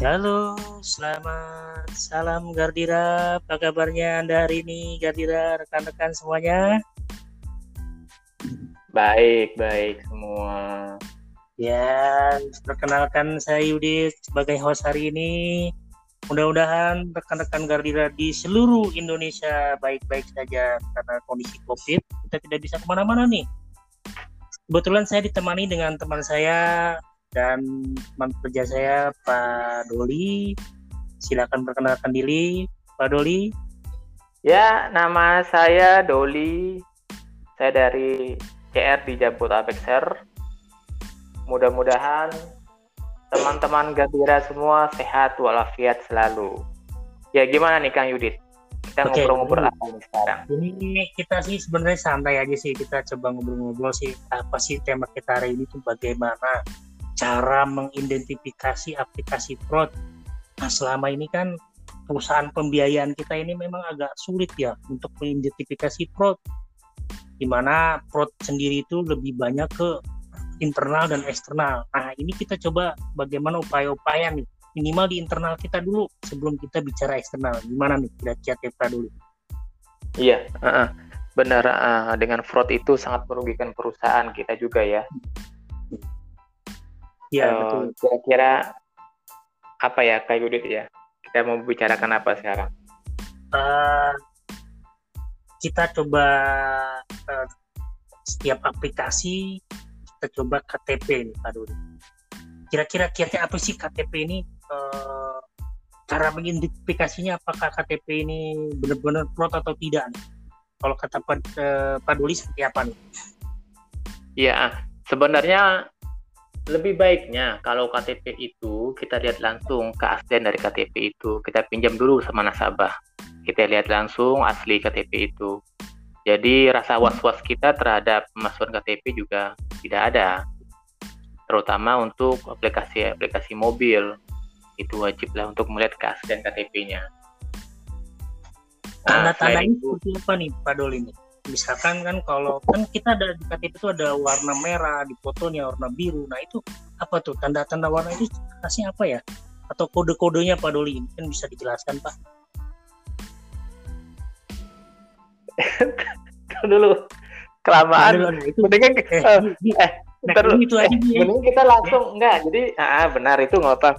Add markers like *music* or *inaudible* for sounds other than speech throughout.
Halo, selamat salam Gardira. Apa kabarnya Anda hari ini, Gardira, rekan-rekan semuanya? Baik, baik semua. Ya, perkenalkan saya Yudit sebagai host hari ini. Mudah-mudahan rekan-rekan Gardira di seluruh Indonesia baik-baik saja karena kondisi COVID kita tidak bisa ke mana-mana nih. Kebetulan saya ditemani dengan teman saya dan teman kerja saya Pak Doli. Silakan perkenalkan diri, Pak Doli. Ya, nama saya Doli. Saya dari CR di Jabodetabek Mudah-mudahan teman-teman Gabira semua sehat walafiat selalu. Ya gimana nih Kang Yudit? Kita ngobrol-ngobrol okay. apa nih sekarang? Ini kita sih sebenarnya santai aja sih kita coba ngobrol-ngobrol sih apa sih tema kita hari ini tuh bagaimana cara mengidentifikasi aplikasi fraud. Nah, selama ini kan perusahaan pembiayaan kita ini memang agak sulit ya untuk mengidentifikasi fraud. Di mana fraud sendiri itu lebih banyak ke internal dan eksternal. Nah, ini kita coba bagaimana upaya-upaya nih minimal di internal kita dulu sebelum kita bicara eksternal. Gimana nih kira-kira dulu? Iya, uh -uh. benar. Uh, dengan fraud itu sangat merugikan perusahaan kita juga ya. Iya uh, betul. Kira-kira apa ya Kak Yudit ya? Kita mau bicarakan apa sekarang? Uh, kita coba uh, setiap aplikasi kita coba KTP nih Pak Dodi. Kira-kira kira apa sih KTP ini? Uh, cara mengidentifikasinya apakah KTP ini benar-benar fraud atau tidak nih? Kalau kata Pak, uh, Pak seperti apa nih? Iya, sebenarnya lebih baiknya kalau KTP itu kita lihat langsung keaslian dari KTP itu. Kita pinjam dulu sama nasabah. Kita lihat langsung asli KTP itu. Jadi rasa was-was kita terhadap pemasukan KTP juga tidak ada. Terutama untuk aplikasi-aplikasi mobil. Itu wajiblah untuk melihat keaslian KTP-nya nah, tanda-tandanya seperti apa nih Pak Doli? ini? Misalkan kan kalau kan kita ada di KTP itu ada warna merah di fotonya warna biru. Nah itu apa tuh? Tanda-tanda warna itu khasnya apa ya? Atau kode-kodenya Pak Doli? Kan bisa dijelaskan Pak. *laughs* Dulu. Kelamaan. Nah, itu mendingan eh, uh, eh nah, itu aja eh, mendingan kita langsung enggak jadi ah benar itu nggak apa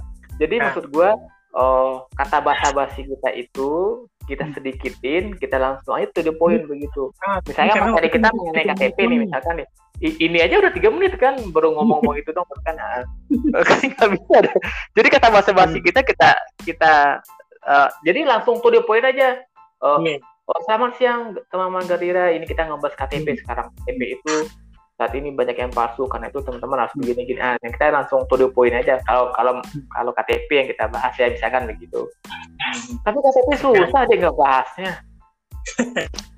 jadi nah. maksud gua oh kata bahasa basi kita itu kita hmm. sedikitin, kita langsung aja to the point hmm. begitu. Nah, misalnya materi kita mengenai KTP nih, misalkan nih, ini aja udah tiga menit kan baru ngomong-ngomong *laughs* itu dong kan ah. *laughs* nggak bisa deh. jadi kata bahasa basi hmm. kita kita kita uh, jadi langsung to the point aja uh, yeah. oh selamat siang teman-teman Garira ini kita ngebahas KTP sekarang KTP itu saat ini banyak yang palsu karena itu teman-teman harus begini gini ah kita langsung to the point aja kalau kalau kalau KTP yang kita bahas ya misalkan begitu tapi KTP susah nggak bahasnya *laughs*